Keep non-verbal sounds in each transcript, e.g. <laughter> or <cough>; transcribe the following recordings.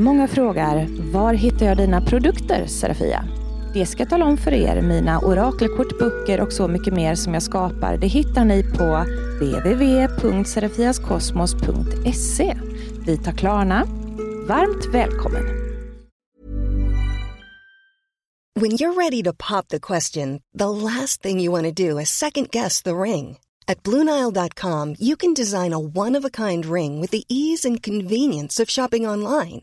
Många frågar, var hittar jag dina produkter Serafia? Det ska jag tala om för er. Mina orakelkort, böcker och så mycket mer som jag skapar, det hittar ni på www.serafiaskosmos.se. Vi tar Klarna. Varmt välkommen! When you're ready to pop the question, the last thing you want to do is second guess the ring. At Bluenile.com you can design a one-of-a-kind ring with the ease and convenience of shopping online.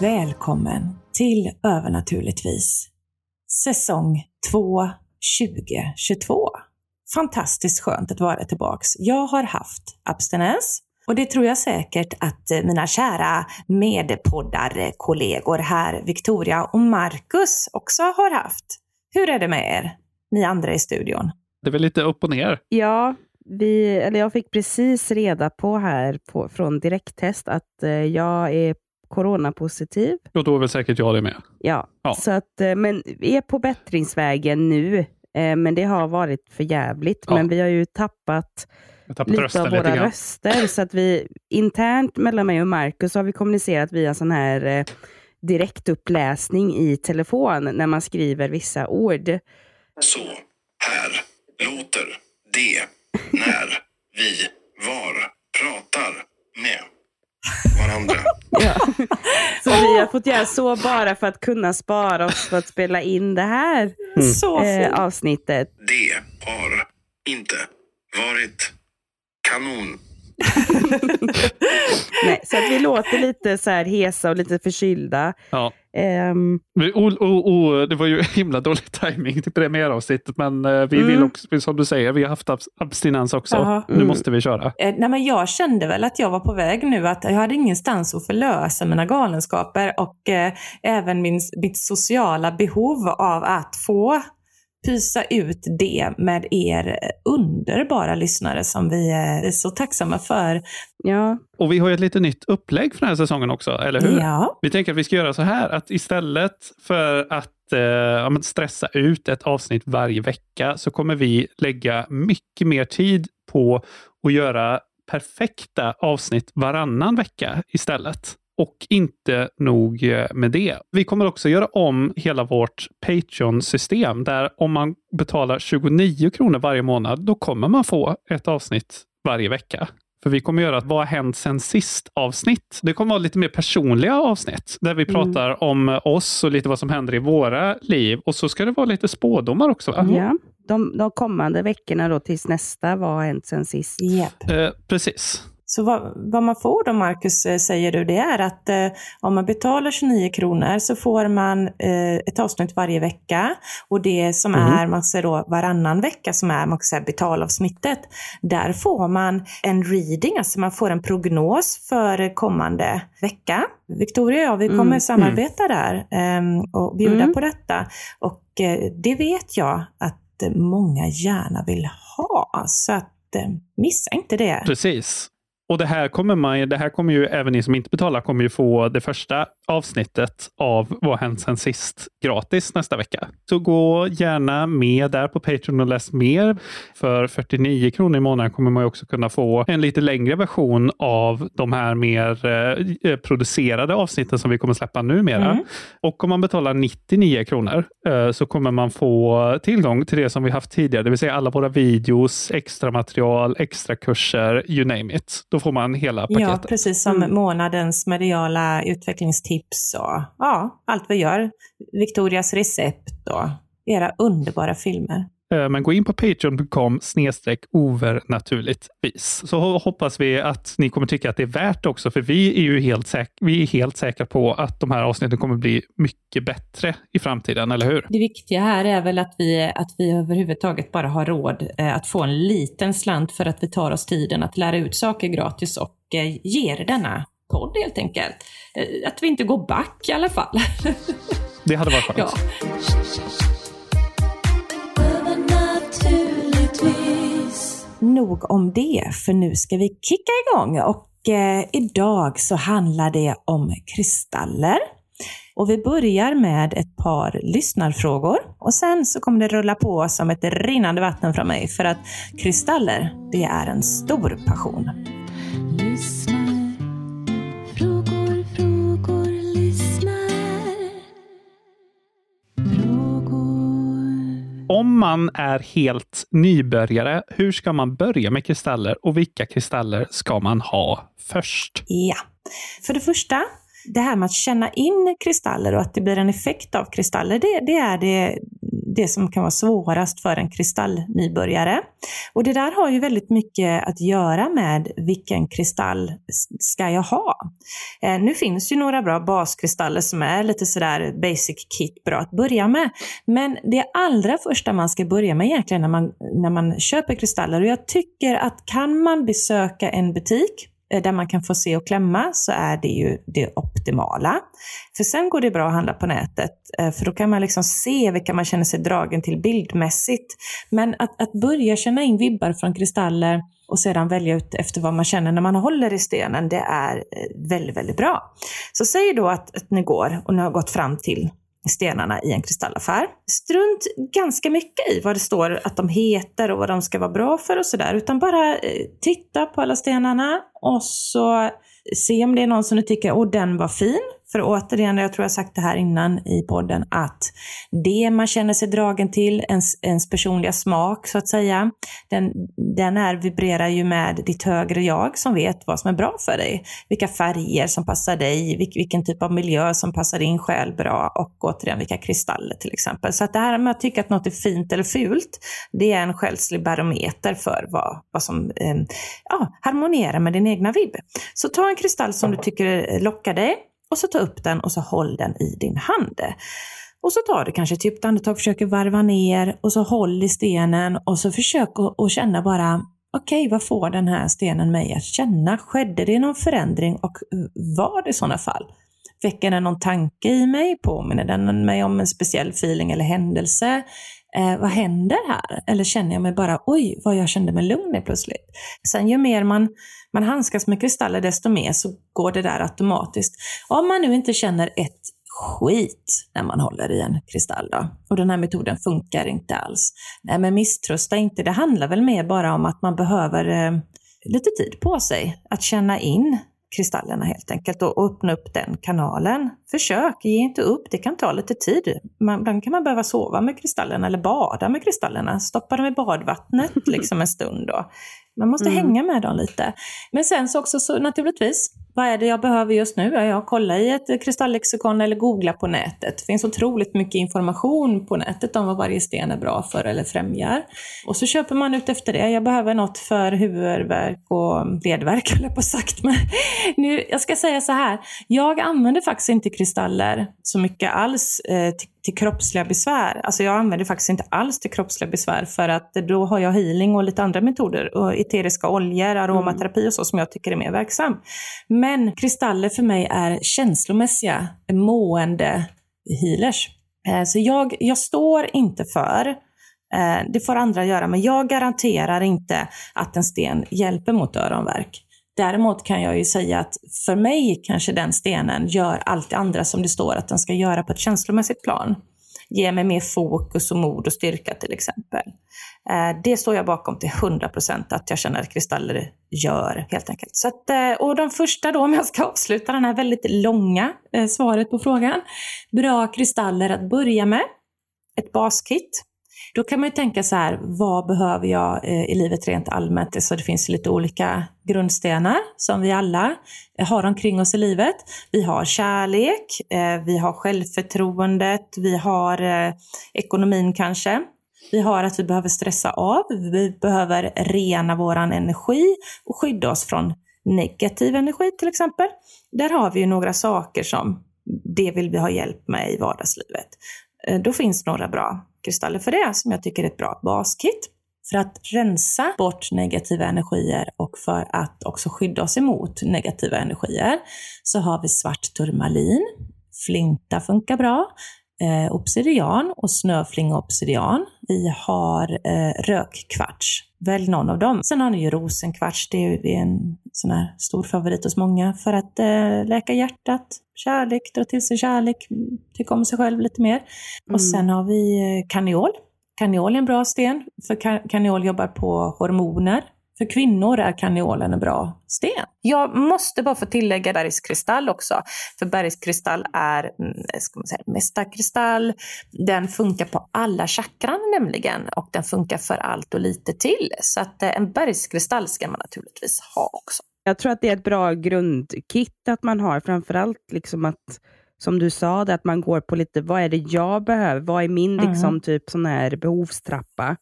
Välkommen till Övernaturligtvis. Säsong 2 2022. Fantastiskt skönt att vara tillbaks. Jag har haft abstinens och det tror jag säkert att mina kära medpoddare, kollegor här, Victoria och Marcus, också har haft. Hur är det med er, ni andra i studion? Det är väl lite upp och ner. Ja, vi, eller jag fick precis reda på här på, från direkttest att eh, jag är coronapositiv. Och då är väl säkert jag det med. Ja, Ja. Så att, eh, men vi är på bättringsvägen nu. eh, Men det har varit för jävligt. Ja. Men vi har ju tappat lite rösten av lite våra grann. röster. Så att vi internt mellan mig och Marcus har vi kommunicerat via sån här eh, direktuppläsning i telefon när man skriver vissa ord. Så här låter det när vi var pratar med varandra. <laughs> Ja. Så vi har fått göra så bara för att kunna spara oss för att spela in det här Så eh, avsnittet. Det har inte varit kanon. <laughs> Nej, så att vi låter lite så här hesa och lite förkylda. Ja. Men, oh, oh, oh, det var ju <laughs> himla dålig timing till premiäravsnittet, men eh, vi vill Mm. också, som du säger, vi har haft abs- abstinens också. Ja. Nu Mm. måste vi köra. Eh, nej, men jag kände väl att jag var på väg nu, att jag hade ingenstans att förlösa mina galenskaper och eh, även min, mitt sociala behov av att få pysa ut det med er underbara lyssnare som vi är så tacksamma för. ja, Och vi har ju ett lite nytt upplägg för den här säsongen också, eller hur? Ja. Vi tänker att vi ska göra så här, att istället för att eh, stressa ut ett avsnitt varje vecka, så kommer vi lägga mycket mer tid på att göra perfekta avsnitt varannan vecka istället. Och inte nog eh, med det. Vi kommer också göra om hela vårt Patreon-system, där om man betalar 29 kronor varje månad, då kommer man få ett avsnitt varje vecka. För vi kommer göra ett Vad har hänt sen sist avsnitt. Det kommer vara lite mer personliga avsnitt där vi pratar om oss och lite vad som händer i våra liv. Och så ska det vara lite spådomar också. Va? ja. De, de kommande veckorna då tills nästa Vad har hänt sen sist? Japp. Eh, precis. Så vad, vad man får då, Marcus, eh, säger du, det är att eh, om man betalar 29 kronor så får man eh, ett avsnitt varje vecka. Och det som är man säger då, varannan vecka, som är man säga, betalavsnittet, där får man en reading, alltså man får en prognos för kommande vecka. Victoria och jag, vi kommer Mm, samarbeta där ehm, och bjuda Mm. på detta. Och eh, det vet jag att eh, många gärna vill ha. Så att eh, missa inte det. Precis. Och det här kommer man det här kommer ju även ni som inte betalar kommer ju få det första avsnittet av Vad hänt sen sist gratis nästa vecka. Så gå gärna med där på Patreon och läs mer. För 49 kronor i månaden kommer man ju också kunna få en lite längre version av de här mer eh, producerade avsnitten som vi kommer släppa numera. Mm. Och om man betalar 99 kronor eh, så kommer man få tillgång till det som vi haft tidigare, det vill säga alla våra videos, extra material, extra kurser, you name it. Då får man hela paketet. Ja, precis som Mm. månadens mediala utvecklingstips och ja, allt vi gör. Victorias recept och era underbara filmer. Eh, Men gå in på patreon.com snedstreck overnaturligtvis. Så ho- hoppas vi att ni kommer tycka att det är värt också, för vi är ju helt, säk- vi är helt säkra på att de här avsnitten kommer bli mycket bättre i framtiden, eller hur? Det viktiga här är väl att vi, att vi överhuvudtaget bara har råd eh, att få en liten slant för att vi tar oss tiden att lära ut saker gratis och eh, ger denna podd helt enkelt. Att vi inte går back i alla fall. <laughs> Det hade varit skönt. ja. Nog om det, för nu ska vi kicka igång. Och eh, idag så handlar det om kristaller. Och vi börjar med ett par lyssnarfrågor. Och sen så kommer det rulla på som ett rinnande vatten från mig. För att kristaller, det är en stor passion. Lyssnar. Om man är helt nybörjare, hur ska man börja med kristaller och vilka kristaller ska man ha först? Ja. För det första, det här med att känna in kristaller och att det blir en effekt av kristaller, det, det är det, det som kan vara svårast för en kristallnybörjare. Och det där har ju väldigt mycket att göra med vilken kristall ska jag ha? Eh, nu finns ju några bra baskristaller som är lite sådär basic kit, bra att börja med. Men det allra första man ska börja med egentligen när man, när man köper kristaller, och jag tycker att kan man besöka en butik Eh, där man kan få se och klämma så är det ju det optimala. För sen går det bra att handla på nätet, eh, för då kan man liksom se vilka man känner sig dragen till bildmässigt. Men att, att börja känna in vibbar från kristaller och sedan välja ut efter vad man känner när man håller i stenen, det är eh, väldigt, väldigt bra. Så säg då att, att ni går och ni har gått fram till stenarna i en kristallaffär. Strunt ganska mycket i vad det står att de heter och vad de ska vara bra för och sådär, utan bara eh, titta på alla stenarna och så eh, se om det är någon som du tycker, åh den var fin. För återigen, jag tror jag sagt det här innan i podden, att det man känner sig dragen till, ens, ens personliga smak så att säga, den, den är, vibrerar ju med ditt högre jag som vet vad som är bra för dig. Vilka färger som passar dig, vilk, vilken typ av miljö som passar din själ bra och återigen vilka kristaller till exempel. Så att det här med att tycka att något är fint eller fult, det är en själslig barometer för vad, vad som eh, ja, harmonierar med din egna vibb. Så ta en kristall som du tycker lockar dig och så ta upp den och så håll den i din hand. Och så tar du kanske typ ett djupt andetag, försöker varva ner och så håll i stenen och så försök att, känna bara Okej, vad får den här stenen mig att känna? Skedde det någon förändring och var det i sådana fall? Väcker den någon tanke i mig? Påminner den mig om en speciell feeling eller händelse? Eh, vad händer här? Eller känner jag mig bara, oj, vad jag kände mig lugn i plötsligt. Sen ju mer man, man handskas med kristaller, desto mer så går det där automatiskt. Om man nu inte känner ett skit när man håller i en kristall då, och den här metoden funkar inte alls. Nej, men misströsta inte. Det handlar väl mer bara om att man behöver eh, lite tid på sig att känna in kristallerna helt enkelt och öppna upp den kanalen. Försök, ge inte upp, det kan ta lite tid. Man, ibland kan man behöva sova med kristallerna eller bada med kristallerna, stoppa dem i badvattnet <laughs> liksom en stund då. Man måste Mm. hänga med dem lite. Men sen så också så naturligtvis, vad är det jag behöver just nu? Ja, jag kollar i ett kristalllexikon eller googlar på nätet. Det finns otroligt mycket information på nätet om vad varje sten är bra för eller främjar. Och så köper man ut efter det. Jag behöver något för huvudvärk och ledvärk, <laughs> höll jag på sagt. Men nu, jag ska säga så här, jag använder faktiskt inte kristaller så mycket alls eh, till, till kroppsliga besvär. Alltså jag använder faktiskt inte alls till kroppsliga besvär för att då har jag healing och lite andra metoder och eteriska oljor, aromaterapi och så som jag tycker är mer verksam. Men men kristaller för mig är känslomässiga, mående healers. Eh, så jag, jag står inte för eh, Det får andra göra, men jag garanterar inte att en sten hjälper mot öronvärk. Däremot kan jag ju säga att för mig kanske den stenen gör allt det andra som det står att den ska göra på ett känslomässigt plan. Ge mig mer fokus och mod och styrka till exempel. Eh, det står jag bakom till 100% att jag känner att kristaller gör helt enkelt. Så att, eh, och de första då, om jag ska avsluta den här väldigt långa eh, svaret på frågan. Bra kristaller att börja med. Ett baskit. Då kan man ju tänka så här, vad behöver jag eh, i livet rent allmänt? Så det finns lite olika grundstenar som vi alla eh, har omkring oss i livet. Vi har kärlek, eh, vi har självförtroendet, vi har ekonomin kanske. Vi har att vi behöver stressa av, vi behöver rena våran energi och skydda oss från negativ energi till exempel. Där har vi ju några saker som det vill vi ha hjälp med i vardagslivet. Då finns några bra kristaller för det som jag tycker är ett bra baskit. För att rensa bort negativa energier och för att också skydda oss emot negativa energier så har vi svart turmalin, flinta funkar bra, eh, obsidian och snöflinga obsidian. Vi har eh, rökkvarts. Välj någon av dem. Sen har ni ju rosenkvarts, det är, det är en sån här stor favorit hos många för att eh, läka hjärtat, kärlek, dra till sig kärlek, tycka om sig själv lite mer. Mm. Och sen har vi eh, kaniol. Kaniol är en bra sten, för ka- kaniol jobbar på hormoner. För kvinnor är kaniolen en bra sten. Jag måste bara få tillägga bergskristall också. För bergskristall är mm, ska man säga, mästarkristall. Den funkar på alla chakran nämligen och den funkar för allt och lite till. Så att eh, en bergskristall ska man naturligtvis ha också. Jag tror att det är ett bra grundkit att man har, framförallt liksom att, som du sa, det, att man går på lite, vad är det jag behöver? Vad är min Mm. liksom, typ sån här behovstrappa?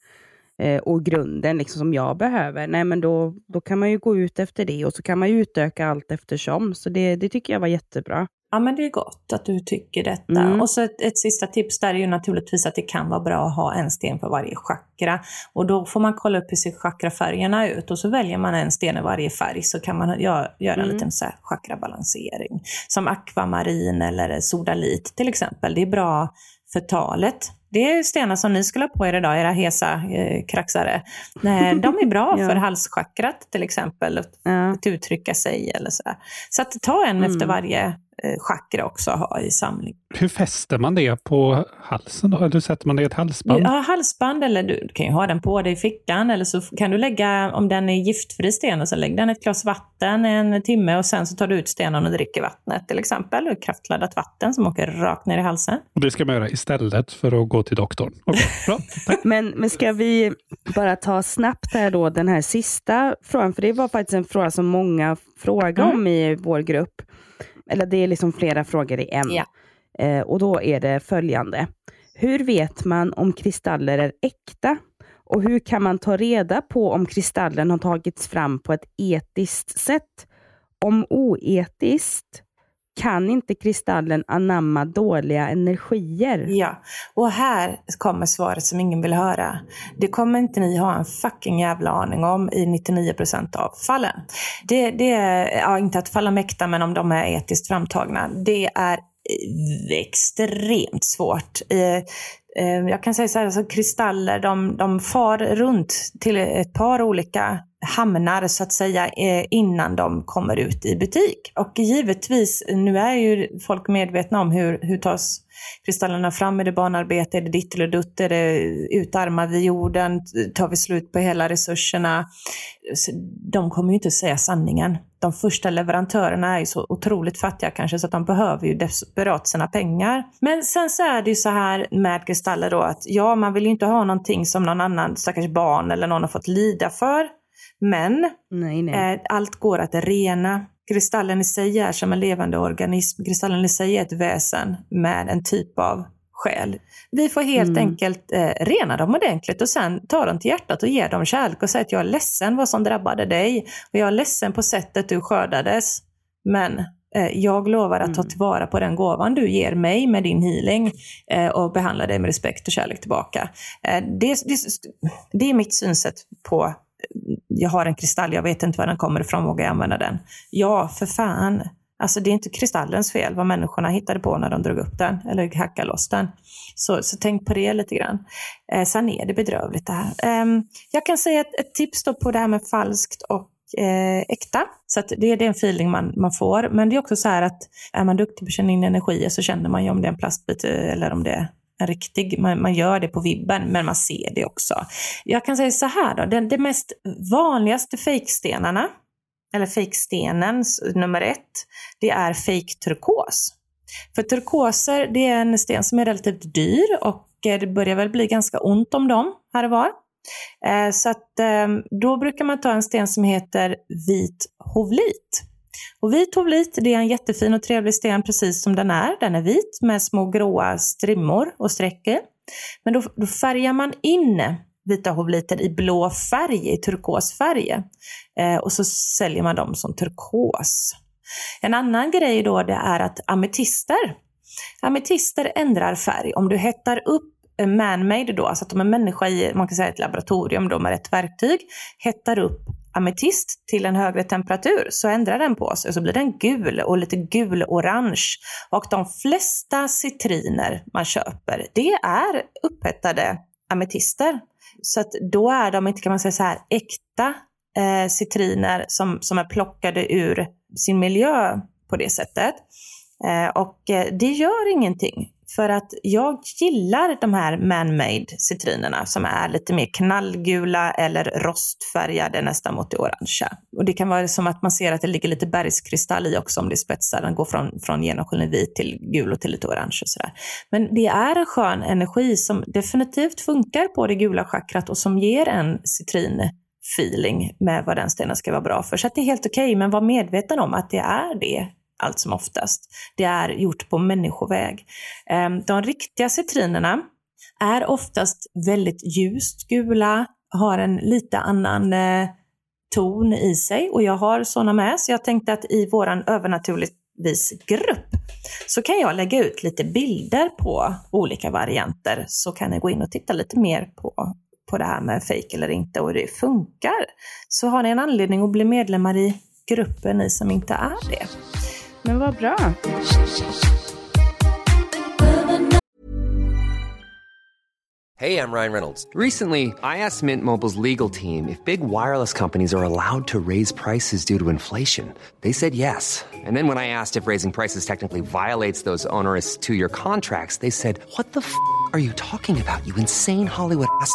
Eh, och grunden liksom, som jag behöver. Nej, men då, då kan man ju gå ut efter det och så kan man ju utöka allt eftersom. Så det, det tycker jag var jättebra. Ja, men det är gott att du tycker detta. Mm. Och så ett, ett sista tips där är ju naturligtvis att det kan vara bra att ha en sten för varje chakra. Och då får man kolla upp hur ser chakrafärgerna ut och så väljer man en sten i varje färg så kan man göra, göra en Mm. liten så här chakrabalansering. Som akvamarin eller sodalit till exempel. Det är bra för talet. Det är stenar som ni skulle ha på er idag, era hesa eh, kraxare. Nej, <laughs> de är bra Ja. för halschakrat till exempel Ja. att uttrycka sig eller sådär. Så att ta en Mm. efter varje chakra också ha i samling. Hur fäster man det på halsen då? Eller sätter man det i ett halsband? Ja, halsband eller du kan ju ha den på dig i fickan eller så kan du lägga, om den är giftfri sten, och så lägg den i ett glas vatten en timme och sen så tar du ut stenen och dricker vattnet till exempel. Kraftladdat vatten som åker rakt ner i halsen. Och det ska man göra istället för att gå till doktorn. Okej, bra. <laughs> Tack. Men, men ska vi bara ta snabbt här då den här sista frågan, för det var faktiskt en fråga som många frågade Mm. om i vår grupp. Eller det är liksom flera frågor i en. Ja. Eh, och då är det följande. Hur vet man om kristaller är äkta? Och hur kan man ta reda på om kristallen har tagits fram på ett etiskt sätt? Om oetiskt, kan inte kristallen anamma dåliga energier? Ja, och här kommer svaret som ingen vill höra. Det kommer inte ni ha en fucking jävla aning om i 99% av fallen. Det, det är, ja, inte att falla mäkta, men om de är etiskt framtagna. Det är extremt svårt. Eh, jag kan säga så här, alltså kristaller de, de far runt till ett par olika hamnar så att säga eh, innan de kommer ut i butik. Och givetvis, nu är ju folk medvetna om hur, hur tas kristallerna fram? Är det barnarbete? Är det ditt eller dutt? Är det utarmar vi jorden? Tar vi slut på hela resurserna? De kommer ju inte säga sanningen. De första leverantörerna är ju så otroligt fattiga kanske så att de behöver ju desperat sina pengar. Men sen så är det ju så här med kristaller då att ja, man vill ju inte ha någonting som någon annan stackars barn eller någon har fått lida för. Men Nej, nej. Eh, Allt går att rena. Kristallen i sig är som en levande organism. Kristallen i sig är ett väsen med en typ av själ. Vi får helt Mm. enkelt eh, rena dem ordentligt och sen ta dem till hjärtat och ge dem kärlek och säga att jag är ledsen vad som drabbade dig och jag är ledsen på sättet du skördades. Men eh, jag lovar att ta Mm. tillvara på den gåvan du ger mig med din healing eh, och behandla dig med respekt och kärlek tillbaka. Eh, det, det, det är mitt synsätt på jag har en kristall, jag vet inte var den kommer ifrån, vågar jag använda den? Ja, för fan. Alltså det är inte kristallens fel vad människorna hittade på när de drog upp den eller hackade loss den. Så, så tänk på det lite grann. Eh, sen är det bedrövligt det här. Eh, jag kan säga ett, ett tips då på det här med falskt och eh, äkta. Så att det, det är en feeling man, man får. Men det är också så här att är man duktig på att känna in energier så känner man ju om det är en plastbit eh, eller om det är en riktig. Man, man gör det på vibben, men man ser det också. Jag kan säga så här då, den, det mest vanligaste fejkstenarna, eller fejkstenen nummer ett, det är fejkturkos. För turkoser, det är en sten som är relativt dyr och eh, det börjar väl bli ganska ont om dem här och var. Eh, så att eh, då brukar man ta en sten som heter vit hovlit. Och vit hovlit, det är en jättefin och trevlig sten precis som den är. Den är vit med små gråa strimmor och streck. Men då, då färgar man in vita hovliten i blå färg, i turkosfärg. Eh, och så säljer man dem som turkos. En annan grej då det är att ametister, ametister ändrar färg. Om du hettar upp man-made då, alltså att de är människa i man kan säga ett laboratorium då med rätt verktyg, hettar upp ametist till en högre temperatur så ändrar den på sig och så blir den gul och lite gul-orange. Och de flesta citriner man köper, det är upphettade ametister. Så att då är de inte, kan man säga så här, äkta eh, citriner som, som är plockade ur sin miljö på det sättet. Eh, och eh, det gör ingenting. För att jag gillar de här man-made citrinerna som är lite mer knallgula eller rostfärgade nästan mot det orangea. Och det kan vara som att man ser att det ligger lite bergskristall i också om det spetsar. Den går från, från genomskinlig vit till gul och till lite orange och sådär. Men det är en skön energi som definitivt funkar på det gula chakrat och som ger en citrin feeling med vad den stenen ska vara bra för. Så det är helt okej, okay, men var medveten om att det är det allt som oftast. Det är gjort på människoväg. Ehm, de riktiga citrinerna är oftast väldigt ljust gula, har en lite annan eh, ton i sig och jag har sådana med. Så jag tänkte att i våran övernaturligtvis grupp så kan jag lägga ut lite bilder på olika varianter så kan ni gå in och titta lite mer på, på det här med fake eller inte och hur det funkar. Så har ni en anledning att bli medlemmar i gruppen, ni som inte är det. Men vad bra. Hey, I'm Ryan Reynolds. Recently, I asked Mint Mobile's legal team if big wireless companies are allowed to raise prices due to inflation. They said yes. And then when I asked if raising prices technically violates those onerous two-year contracts, they said, "What the f*** are you talking about? You insane Hollywood ass."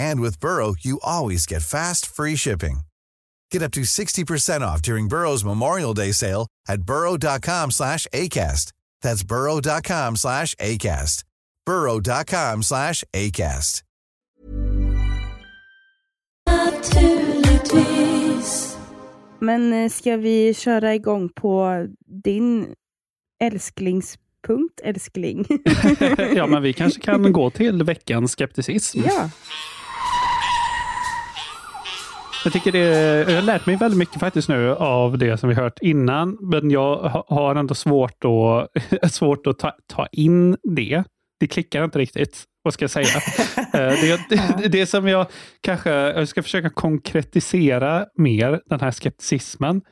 And with Burrow, you always get fast, free shipping. Get up to 60% off during Burrow's Memorial Day sale at burrow.com slash ACAST. That's burrow.com slash ACAST. burrow.com slash ACAST. Men eh, ska vi köra igång på din älsklingspunkt, älskling? <laughs> ja, men vi kanske kan gå till veckans skepticism. Ja. Jag tycker det, jag har lärt mig väldigt mycket faktiskt nu av det som vi hört innan, men jag har ändå svårt att, <laughs> svårt att ta, ta in det. Det klickar inte riktigt. Vad ska jag säga? <laughs> Eh, det, det, det som jag kanske, jag ska försöka konkretisera mer, den här skepticismen,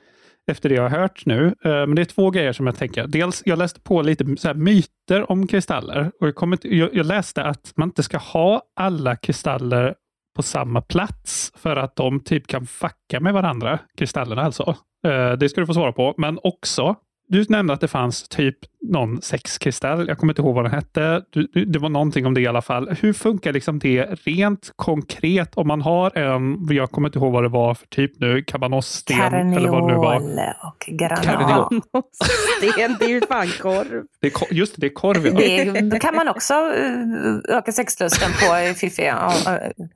efter det jag har hört nu. Eh, men det är två grejer som jag tänker. Dels, jag läste på lite så myter om kristaller. Och jag, kom, jag, jag läste att man inte ska ha alla kristaller på samma plats för att de typ kan fucka med varandra, kristallerna alltså. Eh, det ska du få svara på, men också du nämnde att det fanns typ någon sexkristall. Jag kommer inte ihåg vad den hette. Du, det var någonting om det i alla fall. Hur funkar liksom det rent konkret om man har en, jag kommer inte ihåg vad det var för typ nu, kabanossten eller vad det nu var. och granat. Sten, <laughs> det är ju fan korv. Det är, just det, det är korv ja. Det kan man också eh, öka sexlusten på fiffiga.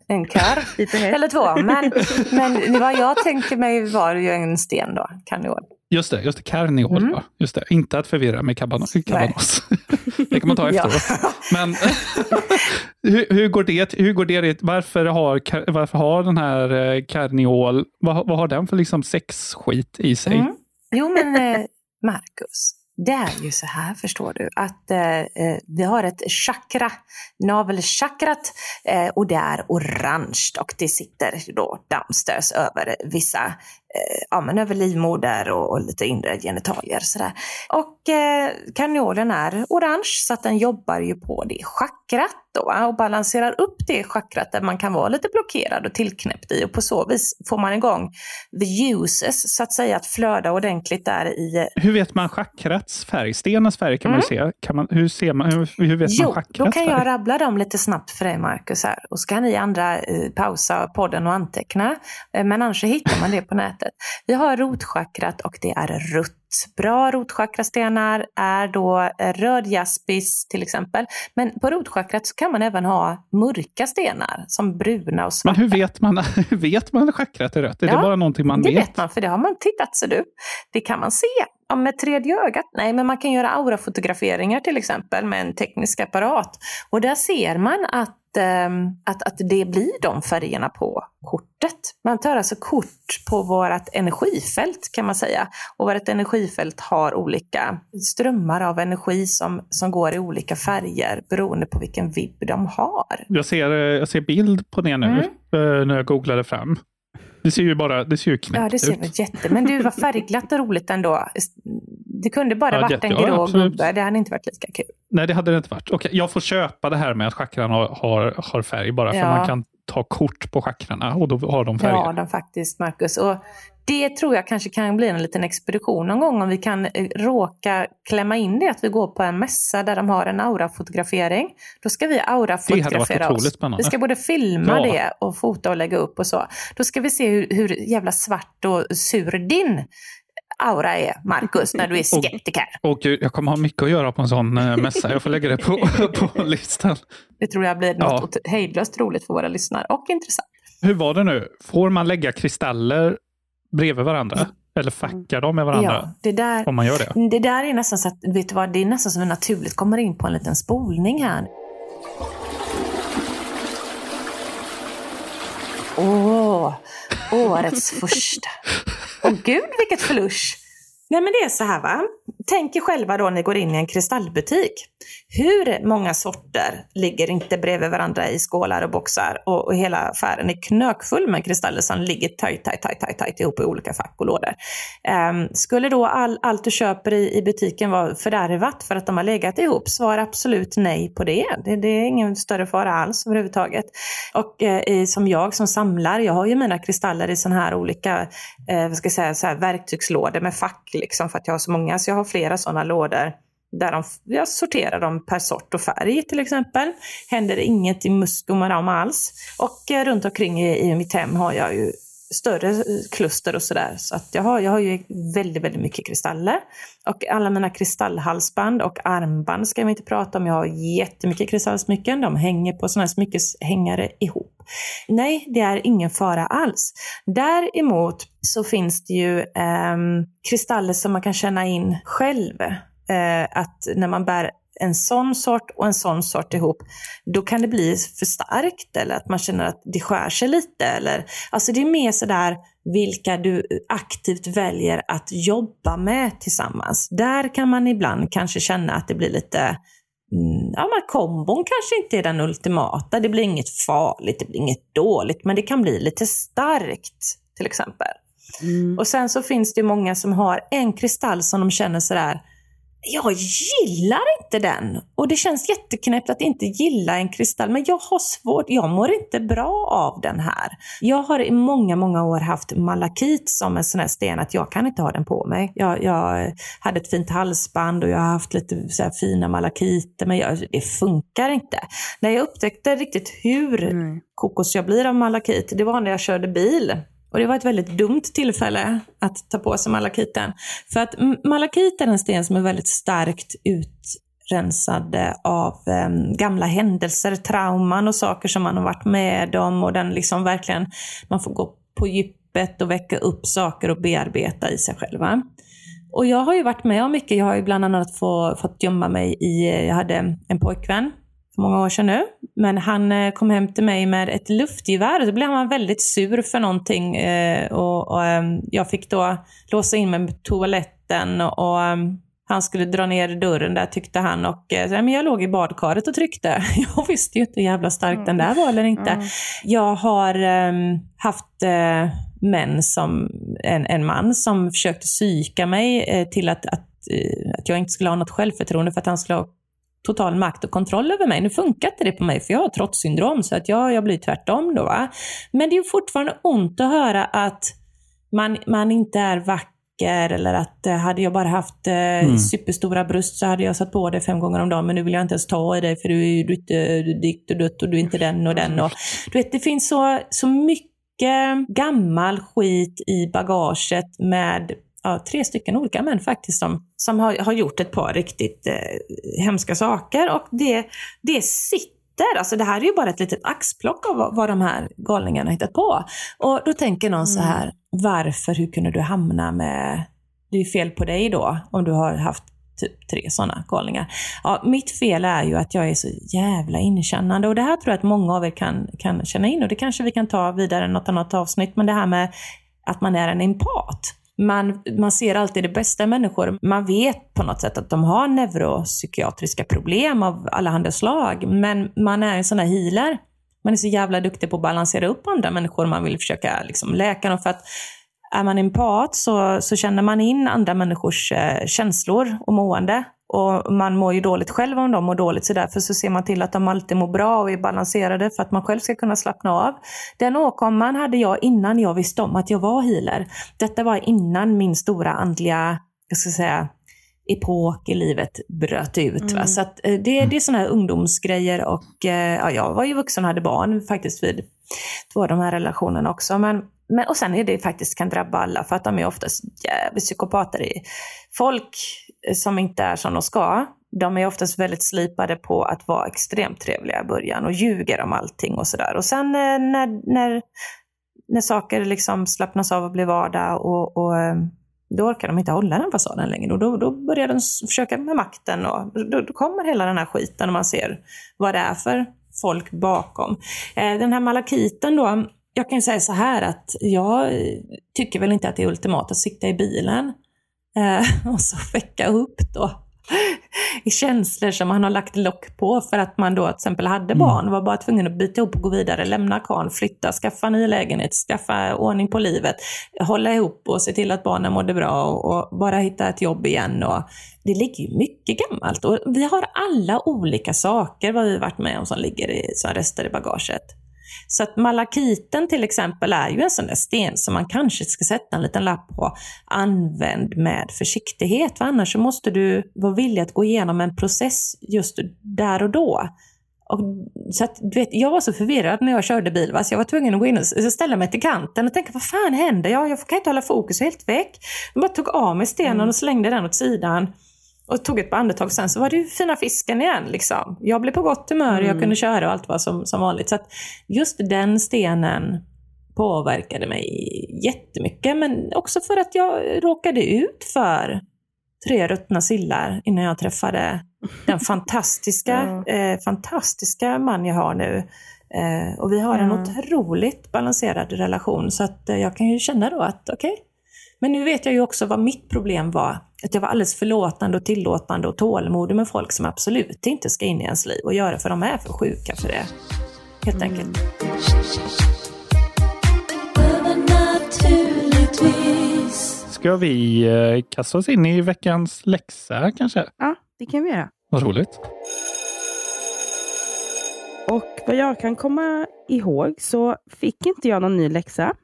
En kör eller två. Men, men vad jag tänkte mig var ju en sten då, karneol. Just det, just det karneol. Mm. Just det. Inte att förvirra med kabanos. <laughs> det kan man ta <laughs> efteråt. Men <laughs> hur, hur, går det? Hur går det varför, har, varför har den här eh, karneol, vad, vad har den för liksom sexskit i sig? Mm. Jo men eh, Marcus, det är ju så här, förstår du, att eh, eh vi har ett chakra, navelchakrat, eh, och det är orange och det sitter då downstairs över vissa ja, men över livmoder och, och, lite inre genitalier. Sådär. Och eh, kanjolen är orange så att den jobbar ju på det chakrat då, och balanserar upp det chakrat där man kan vara lite blockerad och tillknäppt i och på så vis får man igång the uses så att säga att flöda ordentligt där i. Hur vet man chakrats färg? Stenens färg kan mm. man se. Kan man, hur, ser man, hur, hur vet jo, man chakrats färg? då kan jag rabbla dem lite snabbt för dig Marcus här och så kan ni andra eh, pausa podden och anteckna. Eh, men annars hittar man det på <laughs> nätet nätet. Vi har rotchakrat och det är rutt. Bra rotchakrastenar är då eh, röd jaspis till exempel. Men på rotchakrat så kan man även ha mörka stenar som bruna och svarta. Men hur vet man, <laughs> hur vet man chakrat är rött? Är Ja, det bara någonting man det vet? vet man, för det har man tittat, så du. Det kan man se. Ja, med tredje ögat? Nej, men man kan göra aurafotograferingar till exempel med en teknisk apparat. Och där ser man att, ehm, att, att det blir de färgerna på kortet. Man tar alltså kort på vårt energifält kan man säga. Och vårt energifält har olika strömmar av energi som, som går i olika färger beroende på vilken vibb de har. Jag ser, eh, jag ser bild på det nu Mm. eh, när jag googlade fram. Det ser ju bara det ser ju knäppt Ja, det ser ut. jätte... Men du, vad färgglatt och roligt ändå. Det kunde bara Ja, varit jätte- en ja, grå absolut. gubbe. Det hade inte varit lika kul. Nej, det hade det inte varit. Okej, jag får köpa det här med att chakran har, har, har färg bara för Ja. man kan ta kort på chakrarna och då har de färger. Ja, de faktiskt, Marcus. Och det tror jag kanske kan bli en liten expedition någon gång om vi kan eh, råka klämma in det att vi går på en mässa där de har en aurafotografering. Då ska vi aurafotografera oss. Vi ska både filma Ja. det och fota och lägga upp och så. Då ska vi se hur, hur jävla svart och sur din aura är, Marcus, när du är <laughs> skeptiker. Och gud, jag kommer ha mycket att göra på en sån eh, mässa. Jag får lägga det på, <laughs> på listan. Det tror jag blir Ja. något hejdlöst roligt för våra lyssnare och intressant. Hur var det nu? Får man lägga kristaller bredvid varandra? Eller facka dem med varandra? Ja, det där, Om man gör det? det där är nästan så att, vet du vad, det är nästan som vi naturligt kommer in på en liten spolning här. Åh, årets första. Åh gud vilket flush. Nej men det är så här va. Tänk er själva då ni går in i en kristallbutik. Hur många sorter ligger inte bredvid varandra i skålar och boxar och, och hela affären är knökfull med kristaller som ligger tajt, tajt, tajt, tajt, tajt ihop i olika fack och lådor. Um, skulle då all, allt du köper i, i butiken vara fördärvat för att de har legat ihop? Svar absolut nej på det. Det, det är ingen större fara alls överhuvudtaget. Och eh, som jag som samlar, jag har ju mina kristaller i sådana här olika eh, vad ska jag säga, så här, verktygslådor med fack liksom, för att jag har så många. Så jag har flera sådana lådor där de, jag sorterar dem per sort och färg till exempel. Händer inget i muskum och alls. Och eh, runt omkring i, i mitt hem har jag ju större kluster och sådär. Så att jag, har, jag har ju väldigt, väldigt mycket kristaller. Och alla mina kristallhalsband och armband ska vi inte prata om. Jag har jättemycket kristallsmycken. De hänger på sådana här smyckeshängare ihop. Nej, det är ingen fara alls. Däremot så finns det ju eh, kristaller som man kan känna in själv. Eh, att när man bär en sån sort och en sån sort ihop, då kan det bli för starkt eller att man känner att det skär sig lite. Eller, alltså det är mer sådär vilka du aktivt väljer att jobba med tillsammans. Där kan man ibland kanske känna att det blir lite Mm, ja, men kombon kanske inte är den ultimata. Det blir inget farligt, det blir inget dåligt, men det kan bli lite starkt till exempel. Och sen så finns det många som har en kristall som de känner sådär, jag gillar inte den. Och det känns jätteknäppt att inte gilla en kristall, men jag har svårt, jag mår inte bra av den här. Jag har i många, många år haft malakit som en sån här sten att jag kan inte ha den på mig. Jag, jag hade ett fint halsband och jag har haft lite så fina malakiter, men jag, det funkar inte. När jag upptäckte riktigt hur kokos jag blir av malakit, det var när jag körde bil. Och det var ett väldigt dumt tillfälle att ta på sig malakiten. För att malakit är en sten som är väldigt starkt utrensad av em, gamla händelser, trauman och saker som man har varit med om. Och den liksom verkligen, man får gå på djupet och väcka upp saker och bearbeta i sig själva. Och jag har ju varit med om mycket. Jag har ju bland annat få, fått gömma mig i, jag hade en pojkvän för många år sedan nu. Men han eh, kom hem till mig med ett luftgevär och då blev han väldigt sur för någonting. Eh, och, och, ehm, jag fick då låsa in mig på toaletten och, ehm, han skulle dra ner dörren där tyckte han och eh, så, men jag låg i badkaret och tryckte. <laughs> Jag visste ju inte hur jävla stark den där var eller inte. Jag har ehm, haft eh, män som, en, en man som försökte psyka mig eh, till att, att, eh, att jag inte skulle ha något självförtroende för att han skulle ha total makt och kontroll över mig. Nu funkar inte det på mig för jag har trotssyndrom så att jag, jag blir tvärtom då. Va? Men det är fortfarande ont att höra att man, man inte är vacker eller att eh, hade jag bara haft eh, superstora bröst så hade jag satt på det fem gånger om dagen men nu vill jag inte ens ta i dig för du är inte dikt och dött och du är inte den och den. Och, du vet, det finns så, så mycket gammal skit i bagaget med ja, tre stycken olika män faktiskt som, som har, har gjort ett par riktigt eh, hemska saker. Och det, det sitter Alltså det här är ju bara ett litet axplock av vad, vad de här galningarna hittat på. Och då tänker någon mm. så här, varför, hur kunde du hamna med, det är ju fel på dig då, om du har haft typ tre sådana galningar. Ja, mitt fel är ju att jag är så jävla inkännande och det här tror jag att många av er kan, kan känna in och det kanske vi kan ta vidare i något annat avsnitt, men det här med att man är en empat. Man, man ser alltid det bästa i människor. Man vet på något sätt att de har neuropsykiatriska problem av allehanda slag, men man är en sån här healer. Man är så jävla duktig på att balansera upp andra människor. Man vill försöka liksom läka dem för att är man empat så, så känner man in andra människors eh, känslor och mående. Och man mår ju dåligt själv om de mår dåligt, så därför så ser man till att de alltid mår bra och är balanserade för att man själv ska kunna slappna av. Den åkomman hade jag innan jag visste om att jag var healer. Detta var innan min stora andliga, jag ska säga, epok i livet bröt ut. Mm. Så att, eh, det, det är sådana här ungdomsgrejer och eh, ja, jag var ju vuxen och hade barn faktiskt vid två av de här relationerna också. Men men, och sen är det faktiskt kan drabba alla för att de är oftast jävligt psykopater. I. Folk som inte är som de ska, de är oftast väldigt slipade på att vara extremt trevliga i början och ljuger om allting och sådär. Och sen eh, när, när, när saker liksom slappnas av och blir vardag och, och eh, då orkar de inte hålla den fasaden längre. Och då, då börjar de försöka med makten och då, då kommer hela den här skiten och man ser vad det är för folk bakom. Eh, den här malakiten då, jag kan säga så här att jag tycker väl inte att det är ultimat att sitta i bilen eh, och så väcka upp då i känslor som man har lagt lock på för att man då till exempel hade barn och var bara tvungen att byta ihop och gå vidare, lämna karln, flytta, skaffa ny lägenhet, skaffa ordning på livet, hålla ihop och se till att barnen mådde bra och, och bara hitta ett jobb igen. Och det ligger ju mycket gammalt och vi har alla olika saker vad vi varit med om som ligger i, som rester i bagaget. Så att malakiten till exempel är ju en sån där sten som man kanske ska sätta en liten lapp på. Använd med försiktighet, för annars måste du vara villig att gå igenom en process just där och då. Och, så att, du vet, jag var så förvirrad när jag körde bil, va? så jag var tvungen att gå in och ställa mig till kanten och tänka, vad fan händer? Jag, jag kan inte hålla fokus, helt väck. Jag bara tog av mig stenen mm. och slängde den åt sidan och tog ett par andetag sen så var det ju fina fisken igen. Liksom. Jag blev på gott humör, mm. jag kunde köra och allt var som, som vanligt. Så just den stenen påverkade mig jättemycket. Men också för att jag råkade ut för tre ruttna sillar innan jag träffade den <laughs> fantastiska, eh, fantastiska man jag har nu. Eh, och vi har en mm. otroligt balanserad relation. Så att eh, jag kan ju känna då att okej, okay, men nu vet jag ju också vad mitt problem var. Att jag var alldeles förlåtande och tillåtande och tålmodig med folk som absolut inte ska in i ens liv och göra för de är för sjuka för det. Helt mm. enkelt. Ska vi eh, kasta oss in i veckans läxa kanske? Ja, det kan vi göra. Vad roligt. Och vad jag kan komma ihåg så fick inte jag någon ny läxa.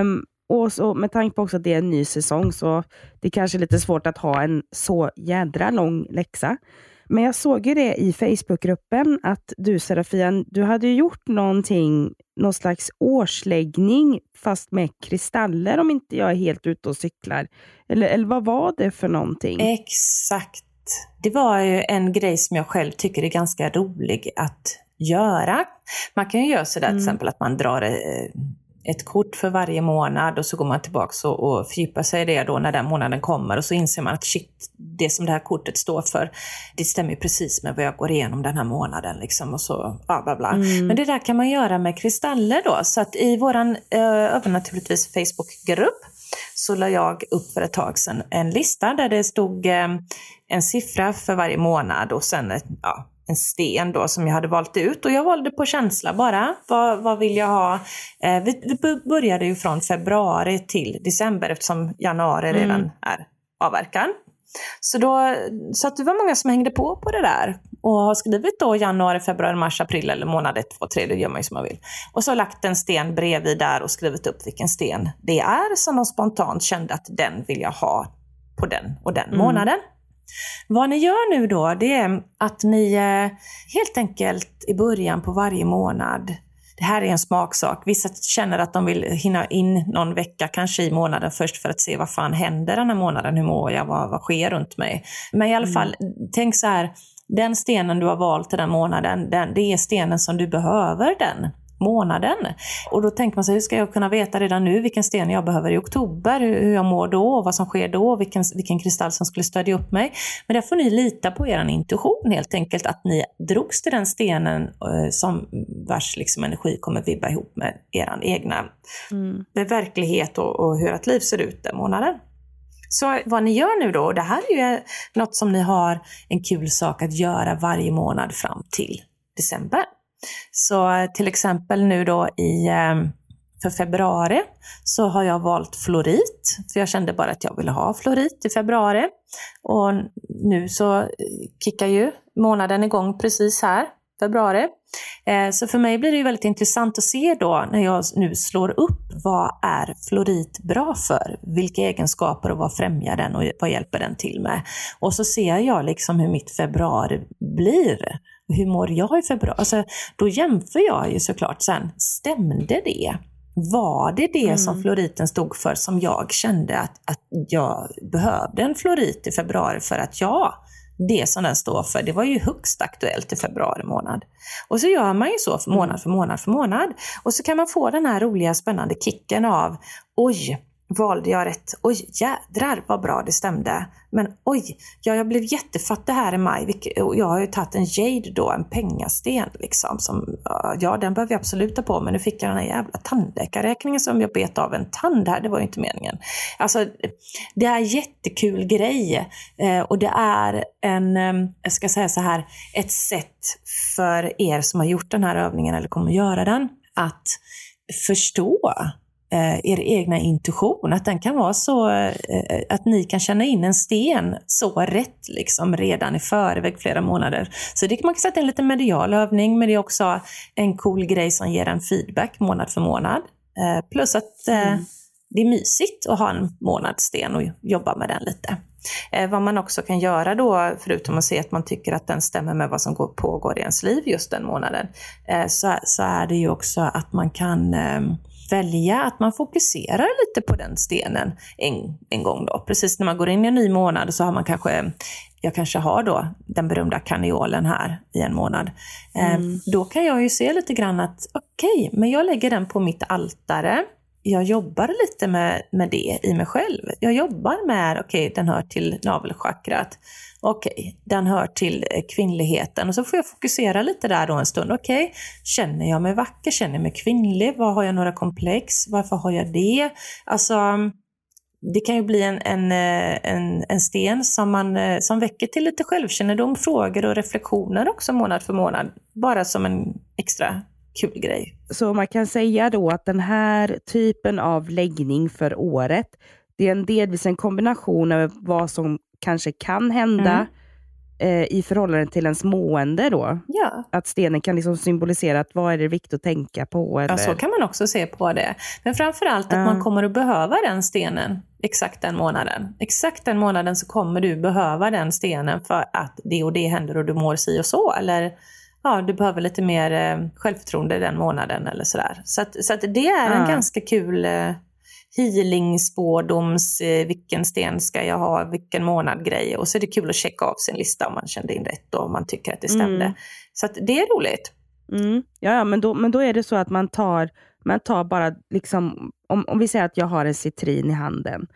Um, och så, med tanke på också att det är en ny säsong så det kanske är lite svårt att ha en så jädra lång läxa. Men jag såg ju det i Facebookgruppen att du Serafian, du hade gjort någonting, någon slags årsläggning fast med kristaller om inte jag är helt ute och cyklar. Eller, eller vad var det för någonting? Exakt. Det var ju en grej som jag själv tycker är ganska rolig att göra. Man kan ju göra sådär mm. till exempel att man drar eh, ett kort för varje månad och så går man tillbaka och, och fördjupar sig i det då när den månaden kommer och så inser man att shit, det som det här kortet står för, det stämmer precis med vad jag går igenom den här månaden. Liksom, och så, bla, bla, bla. Mm. Men det där kan man göra med kristaller då. Så att i våran eh, övernaturligtvis Facebookgrupp så la jag upp för ett tag sedan en lista där det stod eh, en siffra för varje månad och sen ja, en sten då som jag hade valt ut och jag valde på känsla bara. Vad, vad vill jag ha? Eh, vi, vi, började ju från februari till december eftersom januari mm. redan är avverkan. Så, då, så att det var många som hängde på på det där och har skrivit då januari, februari, mars, april eller månad 1, 2, 3, det gör man ju som man vill. Och så lagt en sten bredvid där och skrivit upp vilken sten det är som de spontant kände att den vill jag ha på den och den mm. månaden. Vad ni gör nu då, det är att ni eh, helt enkelt i början på varje månad det här är en smaksak. Vissa känner att de vill hinna in någon vecka kanske i månaden först för att se vad fan händer den här månaden, hur mår jag, vad, vad sker runt mig. Men i alla fall, tänk så här, den stenen du har valt till den månaden, den, det är stenen som du behöver den månaden. Och då tänker man sig, hur ska jag kunna veta redan nu vilken sten jag behöver i oktober, hur jag mår då, vad som sker då, vilken, vilken kristall som skulle stödja upp mig. Men där får ni lita på er intuition helt enkelt, att ni drogs till den stenen eh, som vars liksom, energi kommer vibba ihop med er egna med verklighet och, och hur ert liv ser ut den månaden. Så vad ni gör nu då, och det här är ju något som ni har en kul sak att göra varje månad fram till december. Så till exempel nu då i, ehm, för februari så har jag valt florit, för jag kände bara att jag ville ha florit i februari. Och nu så eh, kickar ju månaden igång precis här, februari. Eh, så för mig blir det ju väldigt intressant att se då när jag nu slår upp vad är florit bra för? Vilka egenskaper och vad främjar den och vad hjälper den till med? Och så ser jag liksom hur mitt februari blir. Hur mår jag i februari? Alltså, då jämför jag ju såklart sen, stämde det? Var det det som floriten stod för som jag kände att, att jag behövde en florit i februari för att ja, det som den står för, det var ju högst aktuellt i februari månad. Och så gör man ju så för månad för månad för månad. Och så kan man få den här roliga spännande kicken av, oj, valde jag rätt? Oj, jädrar vad bra det stämde. Men oj, ja, jag blev jättefattig här i maj. vilket- och Jag har ju tagit en jade då, en pengasten liksom. Som, ja, den behöver jag absolut ta på, men nu fick jag den här jävla tandläkarräkningen som jag bet av en tand här. Det var ju inte meningen. Alltså, det är en jättekul grej. Eh, och det är en, ehm, jag ska säga så här, ett sätt för er som har gjort den här övningen eller kommer att göra den, att förstå er egna intuition. Att den kan vara så, eh, att ni kan känna in en sten så rätt liksom redan i förväg flera månader. Så det, man kan sätta en liten medial övning, men det är också en cool grej som ger en feedback månad för månad. Eh, plus att eh, det är mysigt att ha en månadssten och jobba med den lite. Eh, vad man också kan göra då, förutom att se att man tycker att den stämmer med vad som går, pågår i ens liv just den månaden, eh, så, är det ju också att man kan eh, välja att man fokuserar lite på den stenen en, en gång då. Precis när man går in i en ny månad så har man kanske jag kanske har då den berömda kaniolen här i en månad. Eh, Då kan jag ju se lite grann att okej, men jag lägger den på mitt altare jag jobbar lite med, med det i mig själv. Jag jobbar med, okej, den hör till navelchakrat. Okej, den hör till eh, kvinnligheten. Och så får jag fokusera lite där då en stund. Okej, känner jag mig vacker? Känner jag mig kvinnlig? Vad har jag några komplex? Varför har jag det? Alltså, det kan ju bli en, en, eh, en, en sten som, man, eh, som väcker till lite självkännedom, frågor och reflektioner också månad för månad. Bara som en extra kul grej. Så man kan säga då att den här typen av läggning för året, det är en delvis en kombination av vad som kanske kan hända eh, i förhållande till ens mående då. Ja. Att stenen kan liksom symbolisera att vad är det viktigt att tänka på? Eller? Ja, så kan man också se på det. Men framförallt att Ja. man kommer att behöva den stenen exakt den månaden. Exakt den månaden så kommer du behöva den stenen för att det och det händer och du mår si och så. Eller ja, du behöver lite mer eh, självförtroende den månaden eller sådär. Så, att, så att det är en Ja. ganska kul eh, healing, spårdoms, eh, vilken sten ska jag ha, vilken månad-grej. Och så är det kul att checka av sin lista om man kände in rätt och om man tycker att det stämde. Mm. Så att det är roligt. Mm. Ja, ja men, då, men då är det så att man tar, man tar bara, liksom, om, om vi säger att jag har en citrin i handen,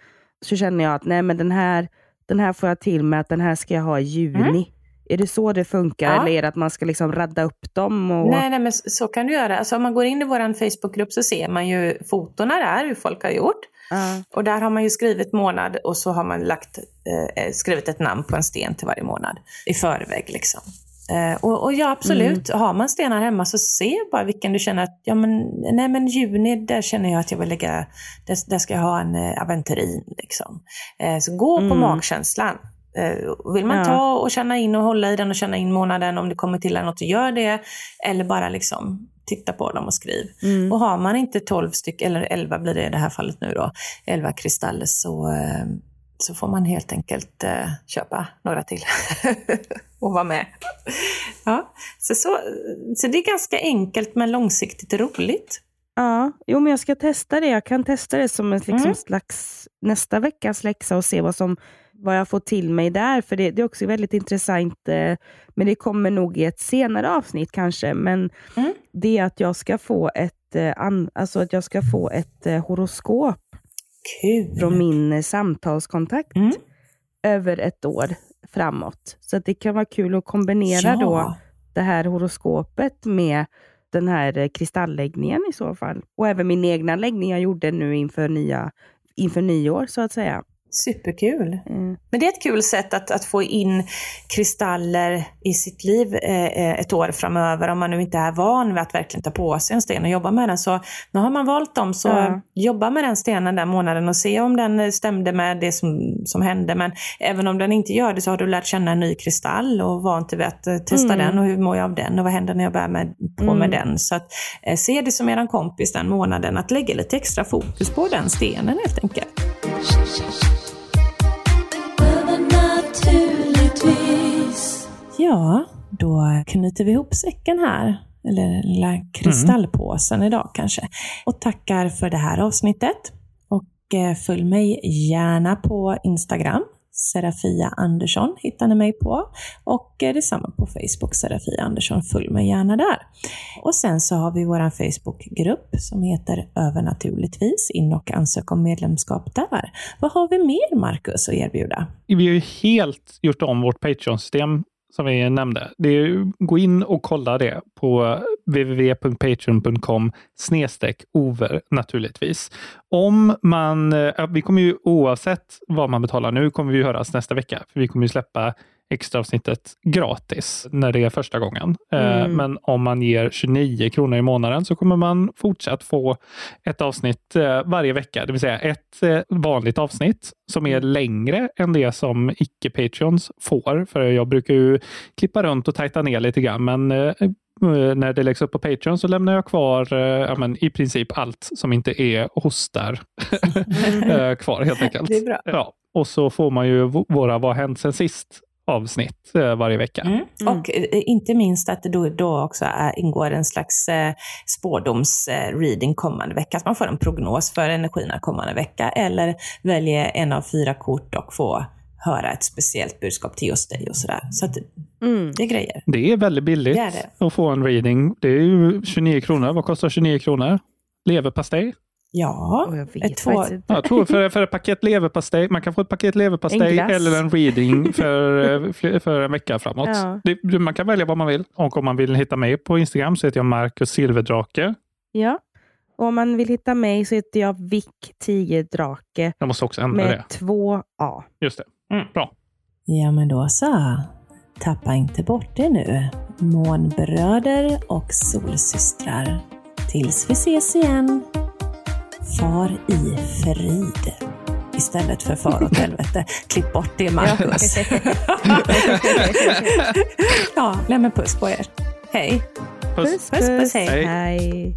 så känner jag att nej, men den här, den här får jag till med att den här ska jag ha i juni. Är det så det funkar Mm. Ja. eller är det att man ska liksom radda upp dem? Och... Nej, nej, men så kan du göra. Alltså, om man går in i vår Facebookgrupp så ser man ju fotona där, hur folk har gjort. Ja. Och där har man ju skrivit månad och så har man lagt, eh, skrivit ett namn på en sten till varje månad i förväg. Liksom. Eh, och, och ja, absolut. Har man stenar hemma så se bara vilken du känner att, ja men, nej men juni, där känner jag att jag vill lägga, där, där ska jag ha en eh, aventurin. Liksom. Eh, så gå på Mm. magkänslan. Eh, vill man Ja. ta och känna in och hålla i den och känna in månaden om det kommer till något, gör det. Eller bara liksom titta på dem och skriv. Mm. Och har man inte 12 stycken, eller 11 blir det i det här fallet nu då, 11 kristaller så, eh, så får man helt enkelt eh, köpa några till <laughs> och vara med. Ja, så Så, så, så det är ganska enkelt men långsiktigt roligt. Ja, jo men jag ska testa det. Jag kan testa det som en liksom, Mm. slags nästa veckas läxa och se vad, som, vad jag får till mig där. För det, det är också väldigt intressant, eh, men det kommer nog i ett senare avsnitt kanske. Men Mm. det är att jag ska få ett, eh, an, alltså att jag ska få ett eh, horoskop Kul! från min eh, samtalskontakt Mm. över ett år framåt. Så att det kan vara kul att kombinera då Ja. det här horoskopet med den här eh, kristallläggningen i så fall. Och även min egna läggning jag gjorde nu inför, nya, inför nyår så att säga. Superkul! Mm. Men det är ett kul sätt att, att få in kristaller i sitt liv eh, eh, ett år framöver om man nu inte är van vid att verkligen ta på sig en sten och jobba med den. Så nu har man valt dem, så Ja. jobba med den stenen den månaden och se om den stämde med det som, som hände. Men även om den inte gör det så har du lärt känna en ny kristall och vant dig vid att eh, testa Mm. den och hur mår jag av den och vad händer när jag börjar med, på Mm. med den. Så att, eh, se det som eran kompis den månaden, att lägga lite extra fokus på den stenen helt enkelt. Ja, då knyter vi ihop säcken här. Eller lilla kristallpåsen idag kanske. Och tackar för det här avsnittet. Och eh, följ mig gärna på Instagram. Serafia Andersson hittar ni mig på. Och eh, detsamma på Facebook, Serafia Andersson. Följ mig gärna där. Och sen så har vi vår Facebookgrupp som heter Övernaturligtvis. In och ansök om medlemskap där. Vad har vi mer, Marcus, att erbjuda? Vi har ju helt gjort om vårt Patreon-system som vi nämnde. Det är, gå in och kolla det på www.patreon.com snedstreck over naturligtvis. Om man, eh, vi kommer ju oavsett vad man betalar nu, kommer vi höras nästa vecka. För vi kommer ju släppa extra avsnittet gratis när det är första gången. Eh, Mm. Men om man ger 29 kronor i månaden så kommer man fortsatt få ett avsnitt eh, varje vecka, det vill säga ett eh, vanligt avsnitt som är längre än det som icke-patreons får. För jag brukar ju klippa runt och tajta ner lite grann, men när det läggs upp på Patreon så lämnar jag kvar eh, ja, men i princip allt som inte är hostar <laughs> eh, kvar helt enkelt. Ja, och så får man ju våra Vad hänt sen sist avsnitt eh, varje vecka. Mm. Och eh, inte minst att det då, då också är, ingår en slags eh, spårdoms-reading kommande vecka. Att man får en prognos för energierna kommande vecka. Eller väljer en av fyra kort och får höra ett speciellt budskap till just dig och sådär. Så att Mm. det är grejer. Det är väldigt billigt Det är det. att få en reading. Det är ju 29 kronor. Vad kostar 29 kronor? Leverpastej? Ja, jag två, Jag tror för, för ett paket leverpastej. Man kan få ett paket leverpastej eller en reading för, eh, för en vecka framåt. Ja. Det, man kan välja vad man vill. Och om man vill hitta mig på Instagram så heter jag Marcus Silverdrake. Ja. Och om man vill hitta mig så heter jag Vick Tigerdrake Jag måste också ändra med det. två A. Just det. Mm. Bra. Ja, men då så. Tappa inte bort det nu. Månbröder och solsystrar. Tills vi ses igen. Far i frid. Istället för far åt helvete. <laughs> Klipp bort det, Marcus. <laughs> ja, lämna puss på er. Hej. Puss. Puss, puss, hej. Hej. Hej.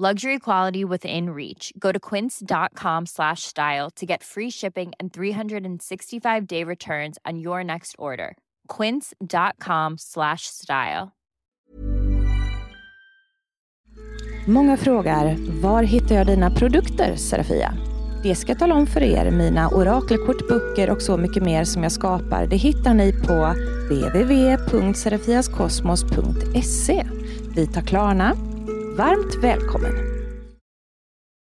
Luxury quality within reach. Go to quince.com slash style to get free shipping and 365 day returns on your next order. Quince.com slash style. Många frågar, var hittar jag dina produkter, Serafia? Det ska jag tala om för er. Mina orakelkort, böcker och så mycket mer som jag skapar, det hittar ni på www.serafiaskosmos.se. Vi tar Klarna. Varmt välkommen!